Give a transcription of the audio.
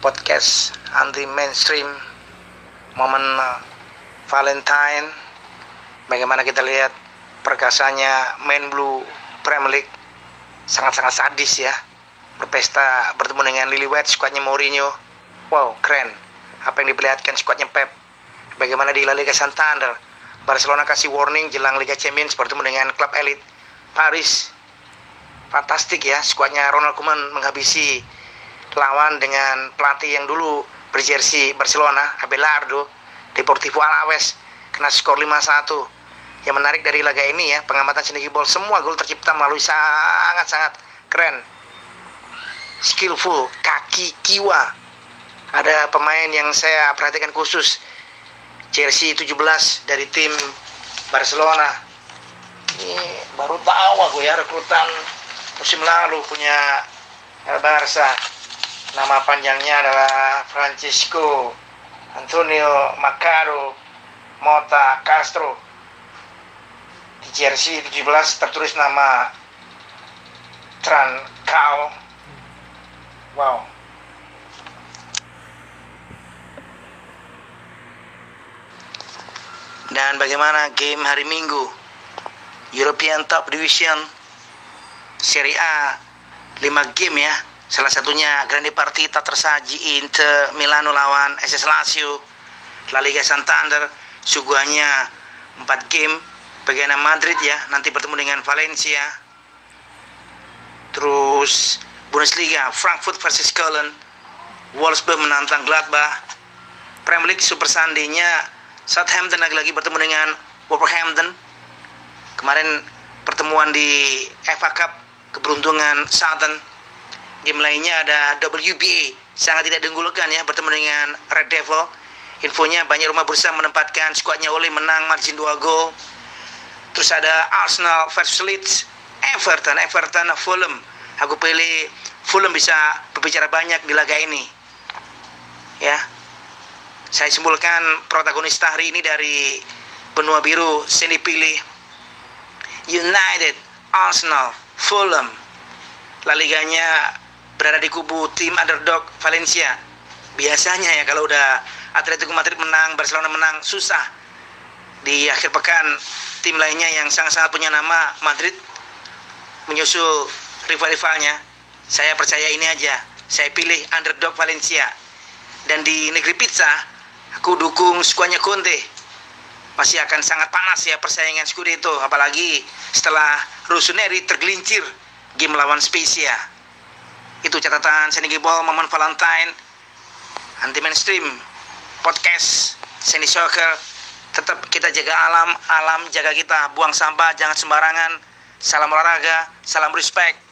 podcast anti mainstream momen uh, Valentine. Bagaimana kita lihat perkasanya main blue Premier League. Sangat-sangat sadis ya. Berpesta bertemu dengan Lily White skuadnya Mourinho. Wow keren. Apa yang diperlihatkan skuadnya Pep. Bagaimana di La Liga Santander. Barcelona kasih warning jelang Liga Champions bertemu dengan klub elit Paris. Fantastik ya skuadnya Ronald Koeman menghabisi lawan dengan pelatih yang dulu berjersey Barcelona Abelardo Deportivo Alaves kena skor 5-1 yang menarik dari laga ini ya pengamatan Sneaky Ball semua gol tercipta melalui sangat-sangat keren. Skillful kaki kiwa. Ada pemain yang saya perhatikan khusus. Jersey 17 dari tim Barcelona. Ini baru tahu aku ya rekrutan musim lalu punya Barca nama panjangnya adalah Francisco Antonio Macaro Mota Castro. Di jersey 17 tertulis nama Trancao wow. Dan bagaimana game hari Minggu? European Top Division Serie A 5 game ya salah satunya Grande Partita tersaji Inter Milano lawan SS Lazio. La Liga Santander suguhannya 4 game. Bagaimana Madrid ya nanti bertemu dengan Valencia. Terus Bundesliga Frankfurt versus Köln. Wolfsburg menantang Gladbach. Premier League Super Sunday-nya Southampton lagi-lagi bertemu dengan Wolverhampton. Kemarin pertemuan di FA Cup keberuntungan Southern game lainnya ada WBA sangat tidak diunggulkan ya bertemu dengan Red Devil. Infonya banyak rumah bursa menempatkan skuadnya oleh menang margin 2 gol terus ada Arsenal versus Leeds Everton Everton Fulham. Aku pilih Fulham bisa berbicara banyak di laga ini. Ya. Saya simpulkan protagonis hari ini dari benua biru. Sini pilih United, Arsenal, Fulham. La Liganya berada di kubu tim underdog Valencia. Biasanya ya kalau udah Atletico Madrid menang, Barcelona menang, susah. Di akhir pekan tim lainnya yang sangat-sangat punya nama Madrid menyusul rival-rivalnya. Saya percaya ini aja. Saya pilih underdog Valencia. Dan di negeri pizza, aku dukung skuadnya Conte masih akan sangat panas ya persaingan Scudetto apalagi setelah Rossoneri tergelincir game lawan Spezia itu catatan Sandy Ball momen Valentine anti mainstream podcast Sandy Soccer. Tetap kita jaga alam alam jaga kita. Buang sampah jangan sembarangan. Salam olahraga salam respect